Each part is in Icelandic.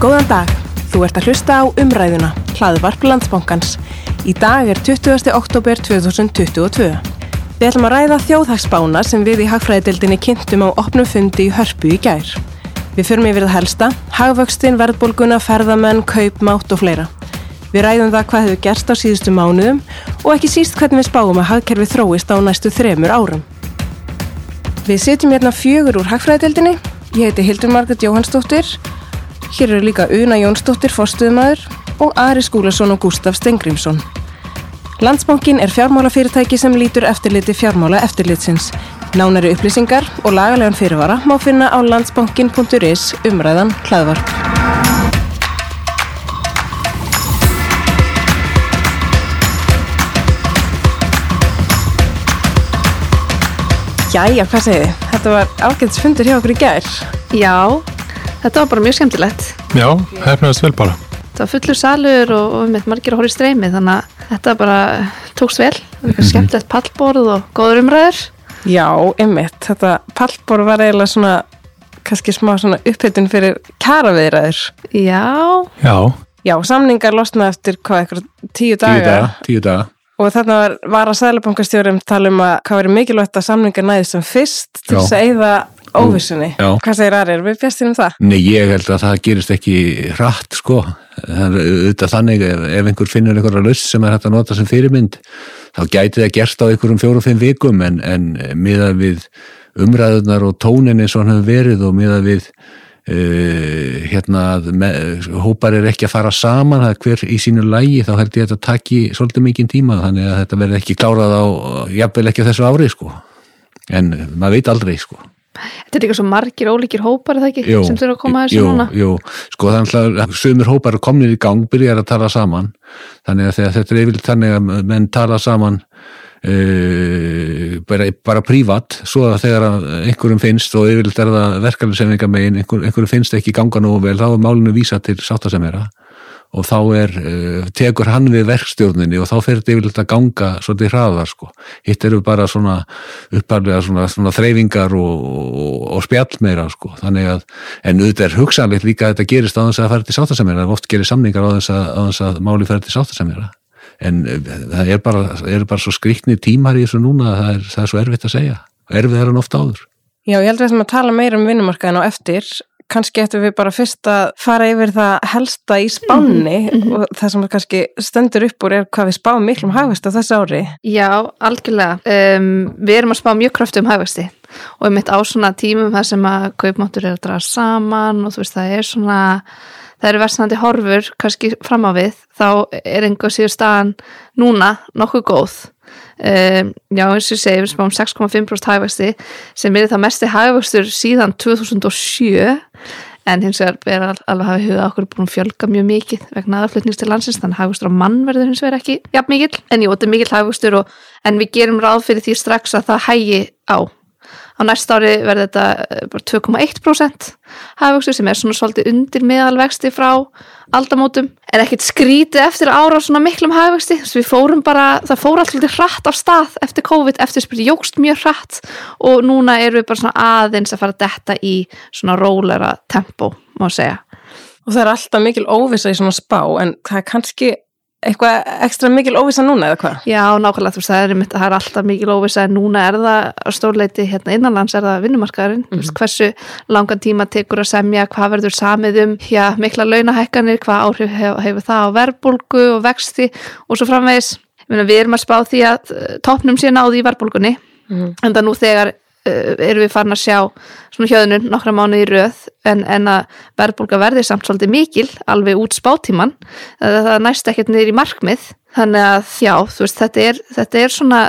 Góðan dag, þú ert að hlusta á umræðuna, hlaðvarp landsbónkans. Í dag er 20. oktober 2022. Við ætlum að ræða þjóðhagsbána sem við í hagfræðidildinni kynntum á opnum fundi í hörpu í gær. Við förum yfir það helsta, hagvöxtin, verðbólguna, ferðamenn, kaupmátt og fleira. Við ræðum það hvað hefur gerst á síðustu mánuðum og ekki síst hvernig við spáum að hagkerfi þróist á næstu þremur árum. Við setjum hérna fjögur úr hagfræðidildinni. Ég heiti Hildur Margret Jóhannsdóttir. Hér eru líka Una Jónsdóttir, forstuðumæður og Ari Skúlason og Gustaf Stengrimsson. Landsbankin er fjármálafyrirtæki sem lítur eftirliti fjármála eftirlitsins. Nánari upplýsingar og lagalegan fyrirvara má finna á landsbankin.is umræðan hlaðvarp. Jæja, hvað segið þið? Þetta var ágæðs fundur hjá okkur í gær. Já, þetta var bara mjög skemmtilegt. Já, hefnaðist vel bara. Það var fullur salur og, og með margir að horfa í streymi þannig að þetta bara tókst vel. Var Mhm. skemmtilegt pallborð og góður umræður. Já, einmitt. Þetta pallbor var eiginlega svona, kannski smá svona upphittun fyrir kæraviðræður. Já, Já, Já, samningar losna eftir hvað, eitthvað tíu daga. tíu daga, tíu daga. Og þarna var, var að sælubankastjórum tala um að hvað verið mikilvægt að samningar næðist sem fyrst til þess að eyða óvissunni. Já. Hvað segir Arir? Við bjastir um það? Nei, ég held að það gerist ekki hratt, sko. Það auðvitað þannig ef, ef einhver finnur einhverja laus sem er hægt að nota sem fyrirmynd, þá gæti það gerst á einhverjum fjórum-fimm vikum en, en miðað við umræðunar og tónin eins og hann hefur verið og miðað við uh, hérna að með, hópar er ekki að fara saman, er hver í sínu lægi, þá held ég að þetta taki svolítið mikinn tíma, þannig að þetta verði ekki klárað á, jafnvel ekki á þessu ári, sko. En maður veit aldrei, sko. Þetta er líka svo margir ólíkir hópar það ekki Jú, sem þurfa að koma að þessu jú, núna. Jú, sko þannig að sömur hópar er komnir í gang, byrjar að tala saman. Þannig að þetta er yfirleitt þannig að menn tala saman uh, bara, bara prívat svo að þegar einhverjum finnst og yfirleitt er það verkefnisemninga megin einhver, einhverjum finnst ekki ganga nú vel þá er málinu vísa til sáttasemjara og þá er, uh, tekur hann við verkstjórninni og þá fer þetta yfirleitt að ganga svolítið hraðar sko. Hitt eru bara svona upparlega svona, svona þreyfingar og, og, og spjall meira sko. Þannig að, en auðvitað er hugsanlegt líka að þetta gerist á þess að fara til sáttasemjara, oft gerir samningar á þess að, þess að máli fara til sáttasemjara. En uh, það er bara, er bara svo skrikni tímar í þessu núna að það er, það er svo erfitt að segja. Erfið er hann oft áður. Já, ég held að við ætlum að tala meira um vinnumarkaðin á eftir. Kannski ættum við bara fyrst að fara yfir það helsta í spánni og það sem kannski stendur upp úr er hvað við spáum miklum hagvist á þessu ári. Já, algjörlega. Um, við erum að spá mjög kröftum hagvexti og við mitt á svona tímum þar sem að kaupmáttur er að draga saman og þú veist það er svona, það eru versnandi horfur kannski fram á við, þá er einhver síður staðan núna nokkuð góð. Um, já, eins og ég segi, við spáum 6,5% hagvexti sem er það mesti hagvextur síðan 2007 en hins vegar er al- alveg í huga okkur búin að fjölga mjög mikið vegna aðflutnings til landsins, þannig hagvextur á mann verður hins vegar ekki jafn mikill, en jú, þetta er mikill og, en við gerum ráð fyrir því strax að það hægi á á næsta ári verður þetta eh, bara 2,1% hagvextur sem er svona svolítið undir meðalvexti frá aldamótum, er ekkert skrítið eftir ára á svona miklum að við fórum bara, það fór alltaf hratt af stað eftir COVID, eftir spyrir jógst mjög hratt og núna erum við bara svona aðeins að fara að detta í svona rólera tempo, má segja. Og það er alltaf mikil óvisa í svona spá en það er kannski eitthvað ekstra mikil óvisa núna eða hvað? Já, nákvæmlega, þú veist, það er, einmitt, það er alltaf mikil óvisa en núna er það að stórleiti hérna innanlands er það vinnumarkaðurinn, mm veist, hversu langan tíma tekur að semja, hvað verður samið um, já, mikla launahækkanir, hvað áhrif hef, hefur það á verbulgu og vexti og svo framvegis. Við erum að spá því að uh, toppnum sé náði í verbulgunni, Mhm. en það nú þegar erum við farin að sjá svona hjöðnun nokkra mánuði í röð en, en að verðbólga verði samt svolítið mikil alveg út spátíman það, það næst ekkert niður í markmið. Þannig að já, þú veist, þetta er, þetta er svona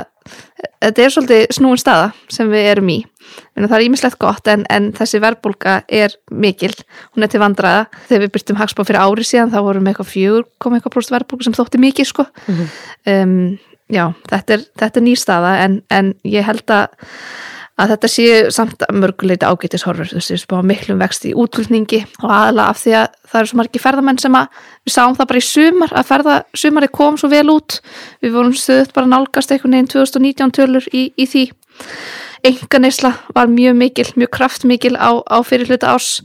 þetta er svolítið snúin staða sem við erum í. En það er ímislegt gott en, en þessi verðbólga er mikil, hún er til vandraða þegar við byrtum hagspá fyrir ári síðan þá vorum við eitthvað fjögur, kom eitthvað próst verðbólga sem þótti mikið sko. Um, já, þetta er, þetta er ný staða en, en ég held að að þetta sé samt mörguleita ágætis horfur, þú veist, bara miklum vext í útflutningi og aðalega af því að það eru svo margi ferðamenn sem að við sáum það bara í sumar að ferða, sumari kom svo vel út. Við vorum stöðut bara nálgast einhvern veginn 2019 tölur í, í því. Enganisla var mjög mikil, mjög kraftmikil á, á fyrir hluta árs.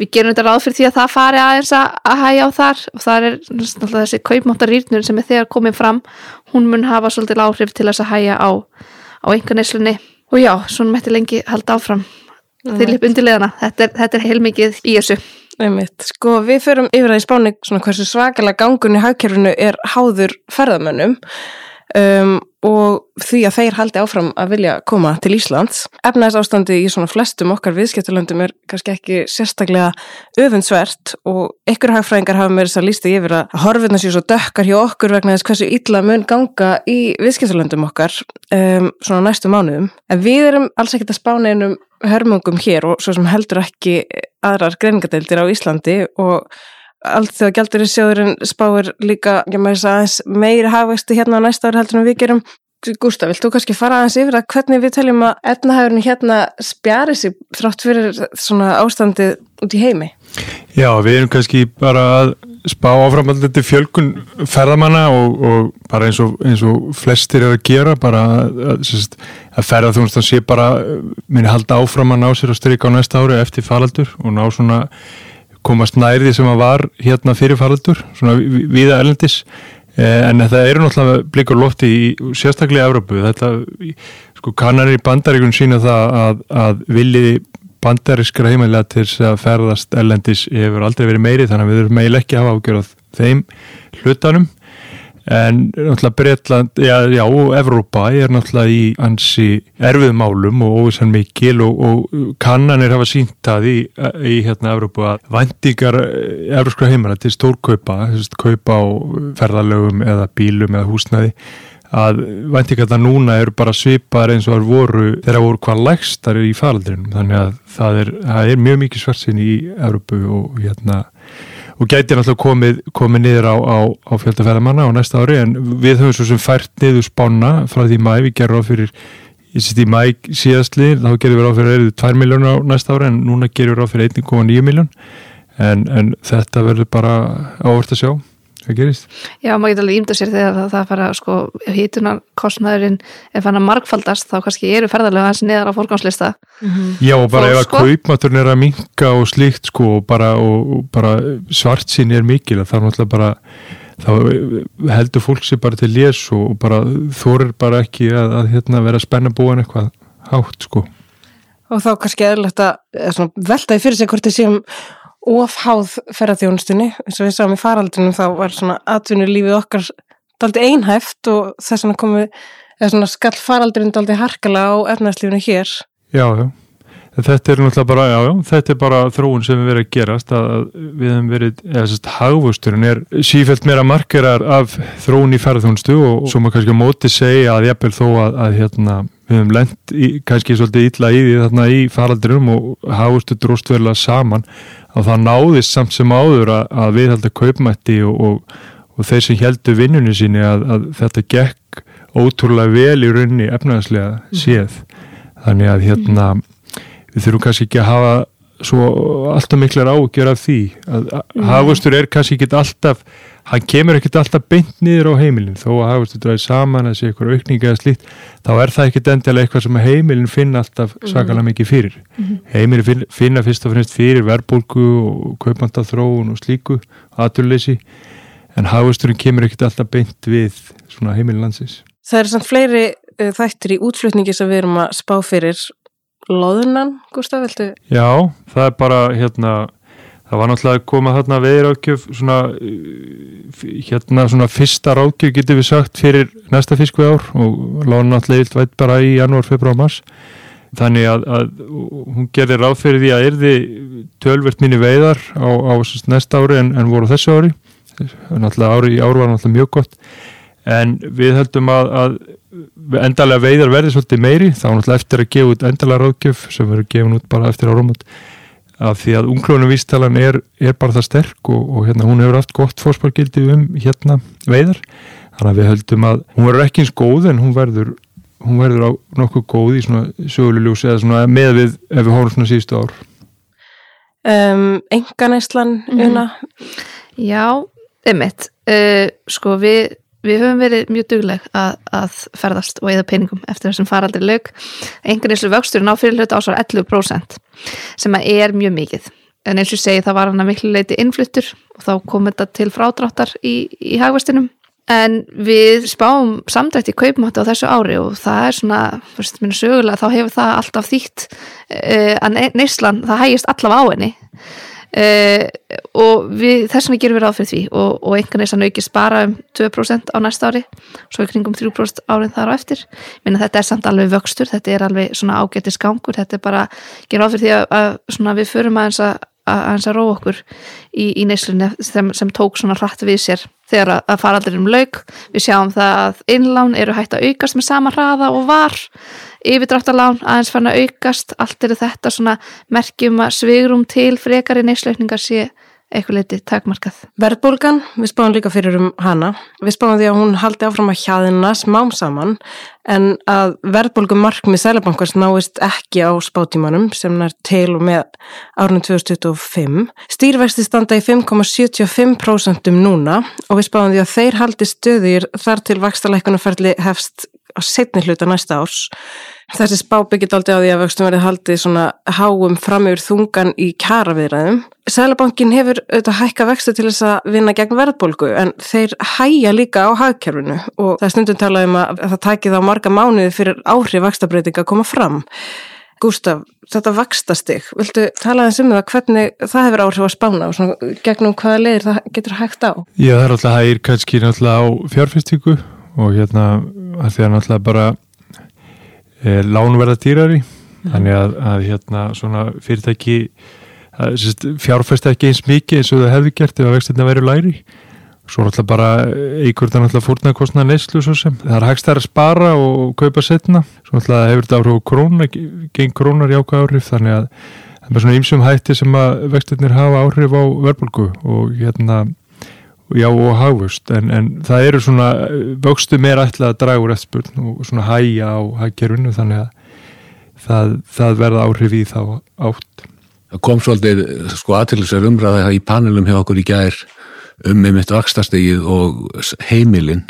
Við gerum þetta ráð fyrir því að það fari aðeins að, að hægja á þar og það er náttúrulega þessi kaupmáttarýrnur sem er þegar komið fram hún mun hafa svolítið áhrif til þess að hægja á, á enganislunni og já, svona mætti lengi halda áfram. Til undirleðana, þetta er, þetta er heilmikið í þessu. Einmitt. Sko við förum yfir að í spáni svona hversu svakalega gangun í hagkerfinu er háður ferðamönnum um, og því að þeir haldi áfram að vilja koma til Íslands. Efnaðis ástandi í svona flestum okkar viðskipturlöndum er kannski ekki sérstaklega öfundsvert og ykkur hagfræðingar hafa með þess að lísta yfir að horfirna sér svo dökkar hjá okkur vegna þess hversu illa mun ganga í viðskipturlöndum okkar um, svona næstu mánuðum. En við erum alls ekkert að spána einum hörmungum hér og svo sem heldur ekki aðrar greiningadeildir á Íslandi og allt þegar gældur í sjóðurinn spáir líka aðeins meiri hafvægstu hérna á næsta ári heldur en við gerum. Gústa, vilt þú kannski fara aðeins yfir að hvernig við teljum að etnahæfurinn hérna spjari sig þrátt fyrir svona ástandið út í heimi? Já, við erum kannski bara að spá áframaldandi fjölkun ferðamanna og, og bara eins og, eins og flestir er að gera bara að, að, að ferðarþjónustan sé bara minni halda áfram að ná sér að stryka á næsta ári eftir faraldur og ná svona komast nærði sem að var hérna fyrir faraldur, svona viða erlendis. En það eru náttúrulega blikur lofti í sérstaklega Európu, þetta sko kannanir í bandaríkun sína það að, að viljiði bandarískra heimilega til að ferðast erlendis hefur aldrei verið meiri þannig að við erum meil ekki að hafa ágjörð þeim hlutanum en náttúrulega Breitland, já, já og Evrópa er náttúrulega í ansi erfiðmálum og óvissan mikil og, og kannanir hafa sínt að í, í hérna Evrópa vandingar eh, evróskra heimana til stórkaupa kaupa á ferðalögum eða bílum eða húsnaði að væntingarna núna eru bara svipar eins og það voru þegar voru hvað lægstar í faraldrinum. Þannig að það er, það er mjög mikið svartsin í Evrópu og hérna og gæti náttúrulega komið, komið niður á, á, á fjöldafæðamanna á næsta ári en við höfum svo sem fært niður spána frá því mæ, við gerum á fyrir í mæ síðastli, þá gerum við á fyrir 2 miljónur á næsta ári en núna gerum við á fyrir 1,9 miljón en, en þetta verður bara ávart að sjá hvað gerist? Já, maður getur alveg ímda sér þegar það, það fara sko, hítunarkostnæðurinn ef hann að markfaldast þá kannski eru ferðarlega hans neðar á fórgánslista mm -hmm. Já, og bara Fólk, ef að sko? kaupmaturinn er að minka og slíkt sko og bara, og bara svart sín er mikil þá náttúrulega bara þá heldur fólk sér bara til lés og bara þorir bara ekki að, að hérna, vera spennabúin eitthvað hátt sko Og þá kannski eðlert að veltaði fyrir sig hvort þið séum ofháð ferðarþjónustunni eins og við sáum í faraldrinum þá var svona atvinnulífið okkar daldi einhæft og þess vegna komið eða svona skall faraldrin daldi harkala á efnarslífinu hér. Já, já, þetta er náttúrulega bara já, já, þetta er bara þróun sem við verðum að gerast að við hefum verið eða sérst hagvusturinn er sífælt meira markerar af þróun í ferðarþjónustu og svo maður kannski móti segja að jafnvel þó að, að hérna við hefum lendt kannski svolítið illa í því þarna í faraldrinum og hagvustur dróst verðilega saman að það náðist samt sem áður að, að við held að kaupmætti og, og, og þeir sem heldu vinnunni síni að, að þetta gekk ótrúlega vel í raunni efnaðslega mhm. séð þannig að hérna við þurfum kannski ekki að hafa svo alltaf miklar ágjör af því að mm. hafustur er kannski ekki alltaf hann kemur ekkert alltaf beint niður á heimilin þó að hafustur dræði saman að sé eitthvað aukninga eða slíkt þá er það ekkert endilega eitthvað sem heimilin finna alltaf mhm. svakalega mikið fyrir mm. heimilin finna fyrst og finnst fyrir verbulgu og kaupmandathróun og slíku aturleysi en hafusturinn kemur ekkert alltaf beint við svona heimilin landsins Það er samt fleiri uh, þættir í útflutningi sem við erum að spá fyrir loðunan, Gustaf, viltu? Já, það er bara hérna, það var náttúrulega að koma þarna veðirákjöf svona hérna svona fyrsta rákjöf getur við sagt fyrir næsta fiskvið ár og loðunan náttúrulega vilt vært bara í janúar, februar, mars. Þannig að, að hún gerir ráð fyrir því að erði tölvert minni veiðar á, á næsta ári en, en voru þessu ári. Náttúrulega ári í ár var náttúrulega mjög gott. En við höldum að, að endalega veiðar verði svolítið meiri. Þá náttúrulega eftir að gefa út endalega ráðgjöf sem verður gefin út bara eftir áramot af því að unglónu vístalan er, er bara það sterk og, og hérna hún hefur haft gott fórsparkildi um hérna veiðar. Þannig að við höldum að hún verður ekki eins góð en hún verður hún verður á nokkuð góð í svona söguleljós eða svona með við ef við hórum svona síðustu ár. Um, Enganæslan mm -hmm. Já, einmitt. Uh, sko við við höfum verið mjög dugleg að, að ferðast og eða peningum eftir þessum faraldri lög einhvern veginn vöxturinn á fyrirluta ásvar 11% sem að er mjög mikið. En eins og segi það var hann að miklu leiti innfluttur og þá kom þetta til frádráttar í, í hagvestinum en við spáum samdrætt í kaupmátti á þessu ári og það er svona, fyrst minna sögulega þá hefur það alltaf þýtt uh, að neyslan, það hægist allavega á henni uh, og við, þess vegna gerum við ráð fyrir því. Og, og einhvern veginn aukist bara um 2% á næsta ári svo ykkur um 3% árið þar á eftir. Minna þetta er samt alveg vöxtur, þetta er alveg svona ágættis gangur, þetta er bara gerum ráð fyrir því að, að við förum aðeins að að róa okkur í, í neyslunni sem, sem tók svona hratt við sér þegar að faraldur um lauk. Við sjáum það að innlán eru hægt að aukast með sama hraða og var yfirdráttalán aðeins fann að aukast allt eru þetta svona merkjum að svigrum til frekari neyslaukningar sé eitthvað leiti takmarkað. Verðbólgan, við spáum líka fyrir um hana. Við spáum því að hún haldi áfram að hjaðina smám saman en að verðbólgum markmið Sælabankars náist ekki á spátímanum sem nær til og með árunum 2025. Stýrvexti standa í 5,75% um núna og við spáum því að þeir haldi stöðir þar til vakstalækunarferðli hefst á setni hluta næsta árs. Þessi spá byggit aldrei á því að vöxtum verið haldið svona háum fram yfir þungan í kjara viðræðum. Sælabankin hefur auðvitað hækka vextu til þess að vinna gegn verðbólgu en þeir hæja líka á hagkerfinu og það er stundum talað um að það tækið á marga mánuði fyrir áhrif vakstabreitinga að koma fram. Gústaf, þetta vakstastig, viltu tala eins um það hvernig það hefur áhrif að spána og svona gegnum hvaða leiðir það getur hægt á? Já, það er alltaf hægir kannski náttúrulega á fjárfestingu og hérna að því að náttúrulega bara e, lánverða dýrari. Mm. þannig að, að hérna svona fyrirtæki fjárfæst ekki eins mikið eins og það hefði gert ef að vextina verið læri svo náttúrulega bara eigur það náttúrulega fórnarkostna neyslu svo sem. Það er hægst að spara og kaupa setna svo náttúrulega hefur þetta áhrif krónar geng krónar í ákvað áhrif. Þannig að það er svona ímsum hætti sem að vextinir hafa áhrif á verðbólgu og hérna já og hagvöxt en, en það eru svona vöxtu meira ætlað að draga úr eftirspurn og svona hæja á hagkerfinu þannig að það, það verða áhrif í þá átt. Það kom svolítið sko aðtillisar umræða í panelum hjá okkur í gær um með mitt vakstastegið og heimilinn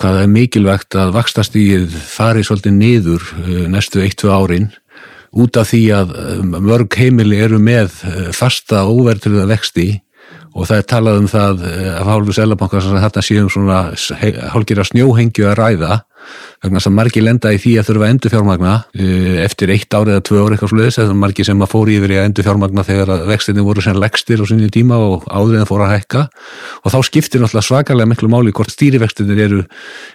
hvað er mikilvægt að vakstastegið fari svolítið niður eh, næstu 1-2 árin út af því að eh, mörg heimili eru með eh, fasta óvertriða vexti og það er talað um það af hálfu selabankar sem þetta séum svona hálfgerða snjóhengju að ræða vegna sem margi lenda í því að þurfa að endur fjármagna eh, eftir eitt árið eða tvö árið eitthvað sluðis eða margi sem að fóri yfir í að endur fjármagna þegar vextinni voru sem legstir á sinni tíma og áður en fóra að hækka. Og þá skiptir náttúrulega svakalega miklu máli hvort stýrivextinir eru,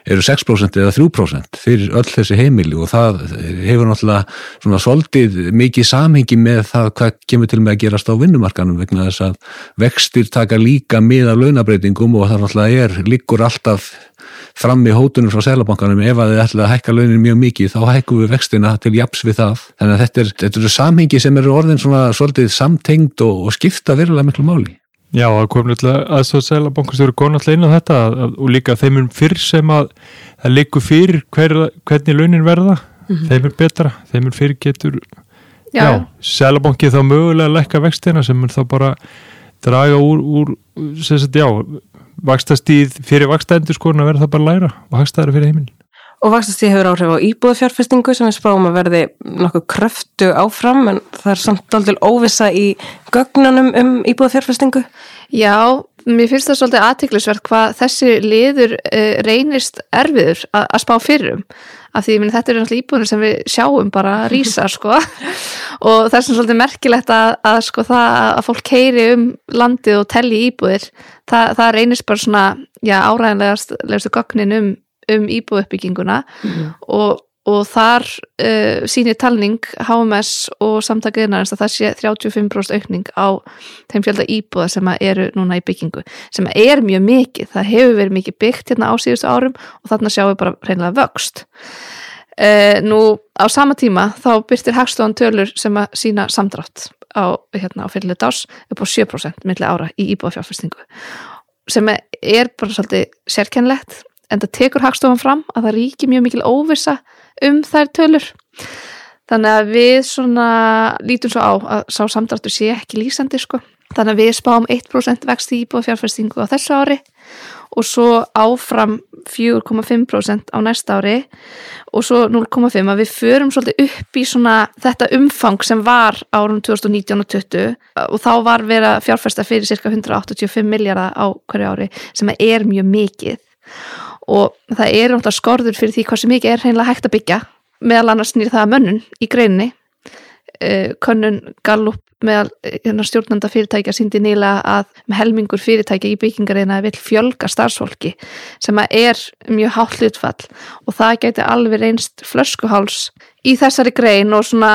eru 6% eða 3% fyrir öll þessi heimili. Og það hefur náttúrulega svona soldið mikið samhengi með það hvað kemur til með að gerast á vinnumarkanum vegna þess að vextir taka líka með af launabreitingum og það náttúrulega er líkur alltaf fram í hótunum frá selabankanum ef að þið ætla að hækka launin mjög mikið þá hækkum við vextina til japs við það þannig að þetta er, þetta er samhengi sem eru orðin svona svolítið samtengd og, og skipta verulega miklu máli. Já, það kom náttúrulega aðstóð selabankastöru góð náttúrulega inn á þetta og líka þeim er fyrr sem að það likur fyrir hver, hvernig launin verða mm -hmm. þeim er betra, þeim er fyrir getur Já, já selabankið þá mögulega lekka vextina sem er þá bara draga úr, úr sagt, já, vakstastíð fyrir vakstæðendur sko að verða það bara læra og hagstæðara fyrir heiminn. Og vakstastíð hefur áhrif á íbúðafjárfestingu sem við spáum að verði nokkuð kröftu áfram en það er samt aldrei óvisa í gögnunum um íbúðafjárfestingu. Já, mér finnst það svolítið aðtiklisvert hvað þessi liður uh, reynist erfiður að spá fyrrum af því minn, þetta eru náttúrulega íbúðinu sem við sjáum bara rýsa sko og það er svona svolítið merkilegt að, að sko það að fólk keiri um landið og telli íbúðir það, það reynist bara svona já áræðanlegast gögnin um, um íbúðuppbygginguna. Mm. og og þar uh, sýnir talning HMS og samtakaðina að það sé 35% aukning á þeim fjölda íbúða sem eru núna í byggingu sem er mjög mikið, það hefur verið mikið byggt hérna á síðustu árum og þarna sjáum við bara reynilega vöxt uh, nú á sama tíma þá byrtir Hagstofan tölur sem að sína samdrátt á, hérna, á fyrirlega dás upp á 7% millir ára í íbúðafjárfestingu sem er bara svolítið sérkennlegt en það tekur Hagstofan fram að það ríkir mjög mikil óvisa um þær tölur. Þannig að við svona lítum svo á að sá samdráttur sé ekki lýsandi sko þannig að við spáum 1% vext í íbúða fjárfestingu á þessu ári og svo áfram 4,5% á næsta ári og svo 0,5 að við förum svolítið upp í svona þetta umfang sem var árum 2019 og 20 og þá var verið að fjárfesta fyrir cirka 185 miljardar á hverju ári sem er mjög mikið. Og það er náttúrulega skorður fyrir því hvað sem mikið er hreinlega hægt að byggja. Meðal annars nýr það að mönnun í greinni könnun Gallup meðal hérna, stjórnanda fyrirtækja síndi nýla að með helmingur fyrirtækja í byggingarina vil fjölga starfsfólki sem að er mjög hátt hlutfall og það geti alveg reynst flöskuháls í þessari grein og svona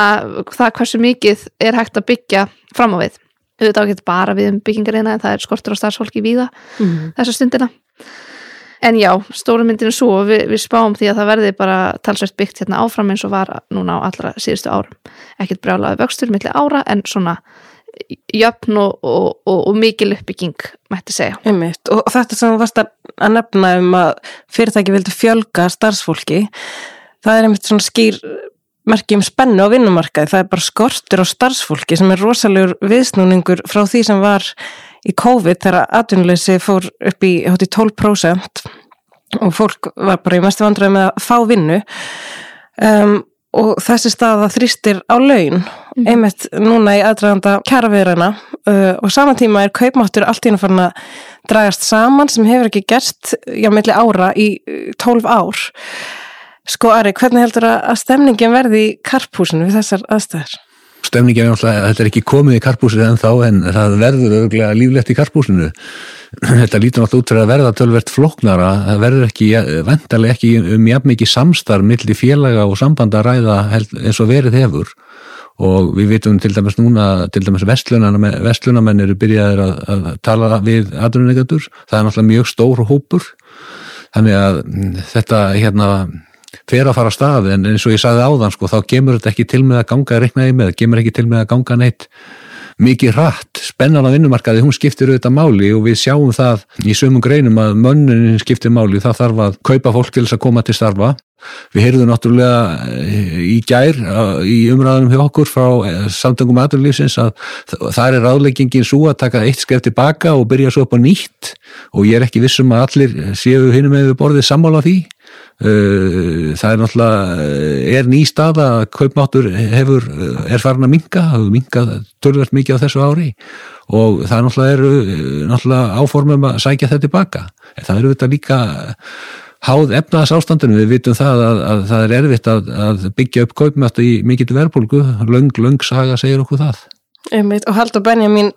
það hversu mikið er hægt að byggja fram á við auðvitað getur bara við um byggingarina en það er skortur á starfsfólki víða mm. þessa stundina En já, stóru myndin er svo við, við spáum því að það verði bara talsvægt byggt hérna áfram eins og var núna á allra síðustu árum. Ekkert brjálaði vöxtur millir ára en svona jöfn og, og, og, og mikil uppbygging mætti segja. Einmitt. Og þetta sem þú varst að nefna um að fyrirtæki vildi fjölga starfsfólki, það er einmitt svona skýr merkjum spennu á vinnumarkaði. Það er bara skortur á starfsfólki sem er rosalegur viðsnúningur frá því sem var í COVID þegar atvinnuleysi fór upp í 12% og fólk var bara í mestu vandræði með að fá vinnu um, og þessi staða þrýstir á laun mm. einmitt núna í aðdraganda kæraverina uh, og saman tíma er kaupmáttur allt í náttúrulega að dragast saman sem hefur ekki gerst já, melli ára í 12 ár Sko Ari, hvernig heldur að stemningin verði í karphúsinu við þessar aðstæðar? Stemningin er náttúrulega, þetta er ekki komið í karpúsinu en þá en það verður örgulega líflegt í karpúsinu. Þetta lítur náttúrulega út fyrir að verða tölvert floknara það verður ekki, vendarlega ekki um jafn mikið samstarf millir félaga og sambanda að ræða eins og verið hefur. Og við vitum til dæmis núna til dæmis vestlunamenn eru byrjaðir að, að tala við aðrunnegatur, það er náttúrulega mjög stór hópur. Þannig að þetta hérna fer að fara að stað en eins og ég sagði áðan sko þá gemur þetta ekki til með að ganga reiknaði með, gemur ekki til með að ganga neitt mikið rætt, spennan á vinnumarkaði hún skiptir auðvitað máli og við sjáum það í sömum greinum að mönnunin skiptir máli, það þarf að kaupa fólk til þess að koma til starfa. Við heyrðum náttúrulega eh, í gær í umræðanum hjá okkur frá eh, samtöngum aðurlýfsins að það er ráðleggingin svo að taka eitt skref tilbaka og byrja svo upp á nýtt. Og ég er ekki vissum að allir séu hinn með borðið sammála því. Eh, það er náttúrulega eh, er ný stað að kaupmáttur hefur, eh, er farin að minga hafur mingað törverst mikið á þessu ári. Og það er náttúrulega, er, náttúrulega áformum að sækja þetta tilbaka. Það eru þetta líka háð efnaðas ástandinu, við vitum það að, að það er erfitt að, að byggja upp kaupmátt í mikill verðbólgu, löng, löng saga segir okkur það Einmitt. Og Haldur Benjamin,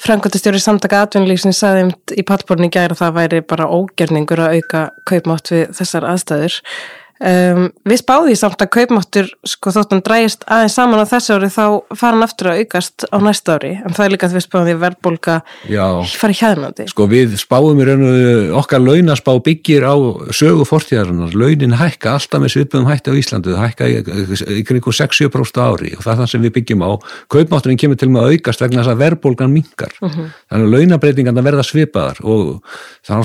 frangotistjóri samtaka atvinnulíksins, saði um í pallborni gæra að það væri bara ógjörningur að auka kaupmátt við þessar aðstæður. Um, við spáðum því samt að kaupmáttur sko þóttan drægist aðeins saman á þessu ári þá fara hann aftur að aukast á næsta ári. En það er líka að við spáðum því verðbólka fari hjaðnandi. Sko við spáðum í raun og okkar launaspá byggir á sögu fortíðarinnar. Launin hækka alltaf með svipum hætti á Íslandu hækka í, í kringu 60% ári. Og það er það sem við byggjum á. Kaupmátturinn kemur til með að aukast vegna þess að verðbólkan mingar mhm. -huh. þannig að launabreitingarna verða svipaðar. Og það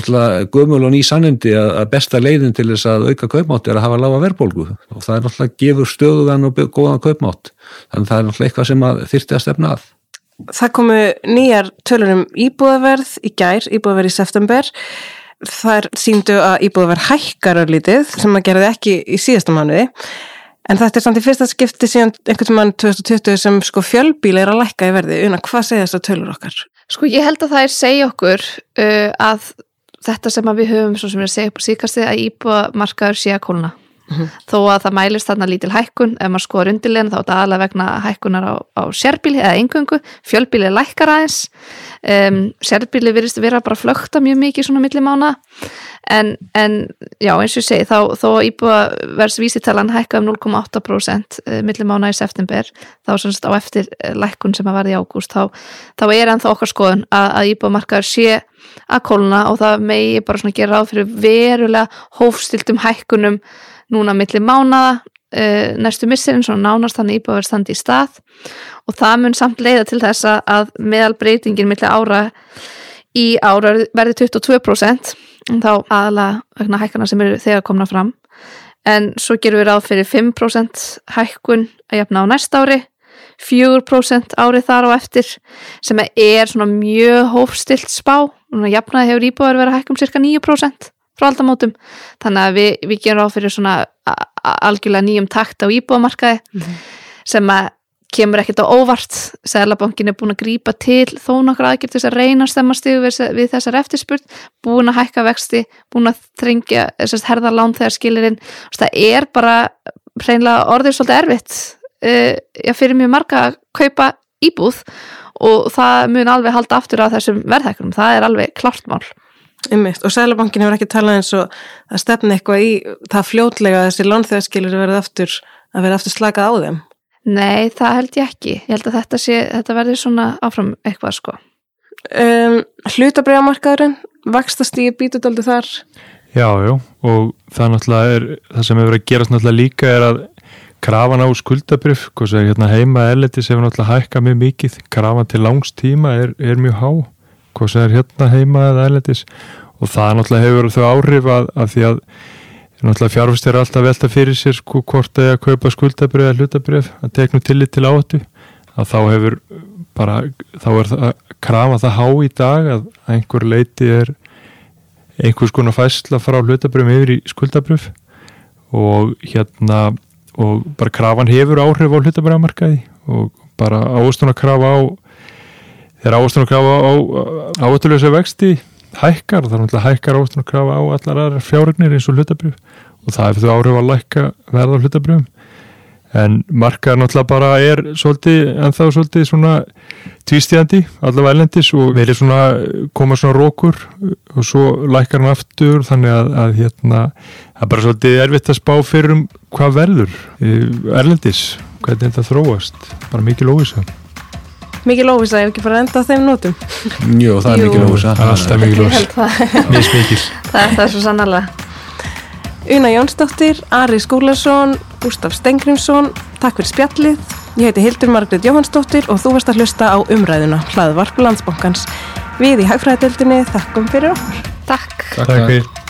er að hafa lága verðbólgu. Og það er náttúrulega gefur stöðugan og góðan kaupmátt. Þannig það er náttúrulega eitthvað sem að þyrti að stefna að. Það komu nýjar tölur um íbúðaverð í gær, íbúðaverð í september. Þar síndu að íbúðaverð hækkar örlítið sem að geraði ekki í síðasta manniði en þetta er samt í fyrsta skipti síðan einhvern mann 2020 sem sko fjölbíla er að lækka í verði, una hvað segja þess að tölur okkar? Sko ég held að það er segja okkur uh, að þetta sem við höfum, svo sem við segjum på síkasti að íbúðamarkaður sé að kóluna Mm -hmm. þó að það mælist þarna lítil hækkun ef maður skoður undirlegin þá er þetta aðalega vegna hækkunar á, á sérbíli eða engöngu fjölbíli lækkar aðeins um, sérbíli virðist vera bara flökta mjög mikið svona millimána en, en já eins og ég segi þá, þó íbúaverðs vísitalan hækka um 0,8% eh, millimána í september þá semst á eftir eh, lækkun sem að verði í ágúst þá, þá er ennþá okkar skoðun að, að íbúamarkaður sé að kóluna og það megi bara svona gera ráð fyrir verulega hófstiltum hækkunum núna millir mánada uh, næstu misserinn svona nánast þannig íbúið standi í stað. Og það mun samt leiða til þess að meðal breytingin millir ára í ára verði 22% þá aðalega vegna hækkana sem eru þegar komna fram. En svo gerum við ráð fyrir 5% hækkun að jafna á næsta ári 4% árið þar á eftir sem er svona mjög hófstilt spá, jafnaði hefur íbúðar verið að hækka um cirka 9% frá aldamótum, þannig að við, við gerum á fyrir svona algjörlega nýjum takt á íbúðamarkaði sem að kemur ekkert á óvart. Sælabankin er búin að grípa til þó nokkur aðgjörð þess að reyna að stemma stigu við, við þessar eftirspurt, búin að hækka vexti, búin að þrengja þessast herða lán þegar skilirinn það er bara hreinlega orðið svolítið erfitt uh, fyrir mjög marga að kaupa íbúð og það mun alveg halda aftur á þessum verðhækkunum, það er alveg klart mál Einmitt. Og Sælabankin hefur ekki talað eins og að stefna eitthvað í það fljótlega að þessi lónþegarskilur verði aftur að verði aftur slakað á þeim. Nei, það held ég ekki, ég held að þetta, sé, þetta verði svona áfram eitthvað sko Um, Hlutabriðamarkaðurinn, vakstast í bítudaldi þar. Já, já, og það náttúrulega er, það sem hefur að gerast náttúrulega líka er að krafan á skuldabrif, hérna heima erlendis hefur náttúrulega hækkað mjög mikið, krafan til langs tíma er, er mjög há, hvað sem er hérna heima eða erlendis. Og það náttúrulega hefur þau áhrif að, að því að náttúrulega fjárfæst er alltaf velta fyrir sér sko hvort það er að kaupa skuldabrif eða hlutabrif, að teknu tillit til áttu, að þá hefur bara, þá er það krafa það há í dag að einhver leiti er einhvers konar fæsla frá hlutabröfum yfir í skuldabröf og hérna og bara krafan hefur áhrif á hlutabröfamarkaði og bara ávöstunarkrafa á þegar ávöstunarkrafa á ávættulegsa vexti hækkar, það er náttúrulega hækkar ávöstunarkrafa á allar aðrar fjárregnir eins og hlutabröf og það hefur þau áhrif að lækka verða á hlutabröfum en markaður náttúrulega bara er svolítið, en þá svolítið svona tvístíðandi, allavega ellendis og verið svona, koma svona rókur og svo lækkar hann aftur þannig að, að hérna það er bara svolítið erfitt að spá fyrir um hvað verður erlendis hvernig þetta þróast, bara mikið lóisa Mikið lófis að ég ekki bara enda á þeim nótum. Jú, það er Jú. mikið lósa. Það er alltaf mikið held það, er það svo sannarlega Una Jónsdóttir, Ari Skúlason, Gustaf Stengrimsson, takk fyrir spjallið. Ég heiti Hildur Margrét Jóhannsdóttir og þú varst að hlusta á umræðuna, hlaðvarp landsbankans. Við í Hagfræðadeildinni þakkum fyrir okkur. Takk Takk fyrir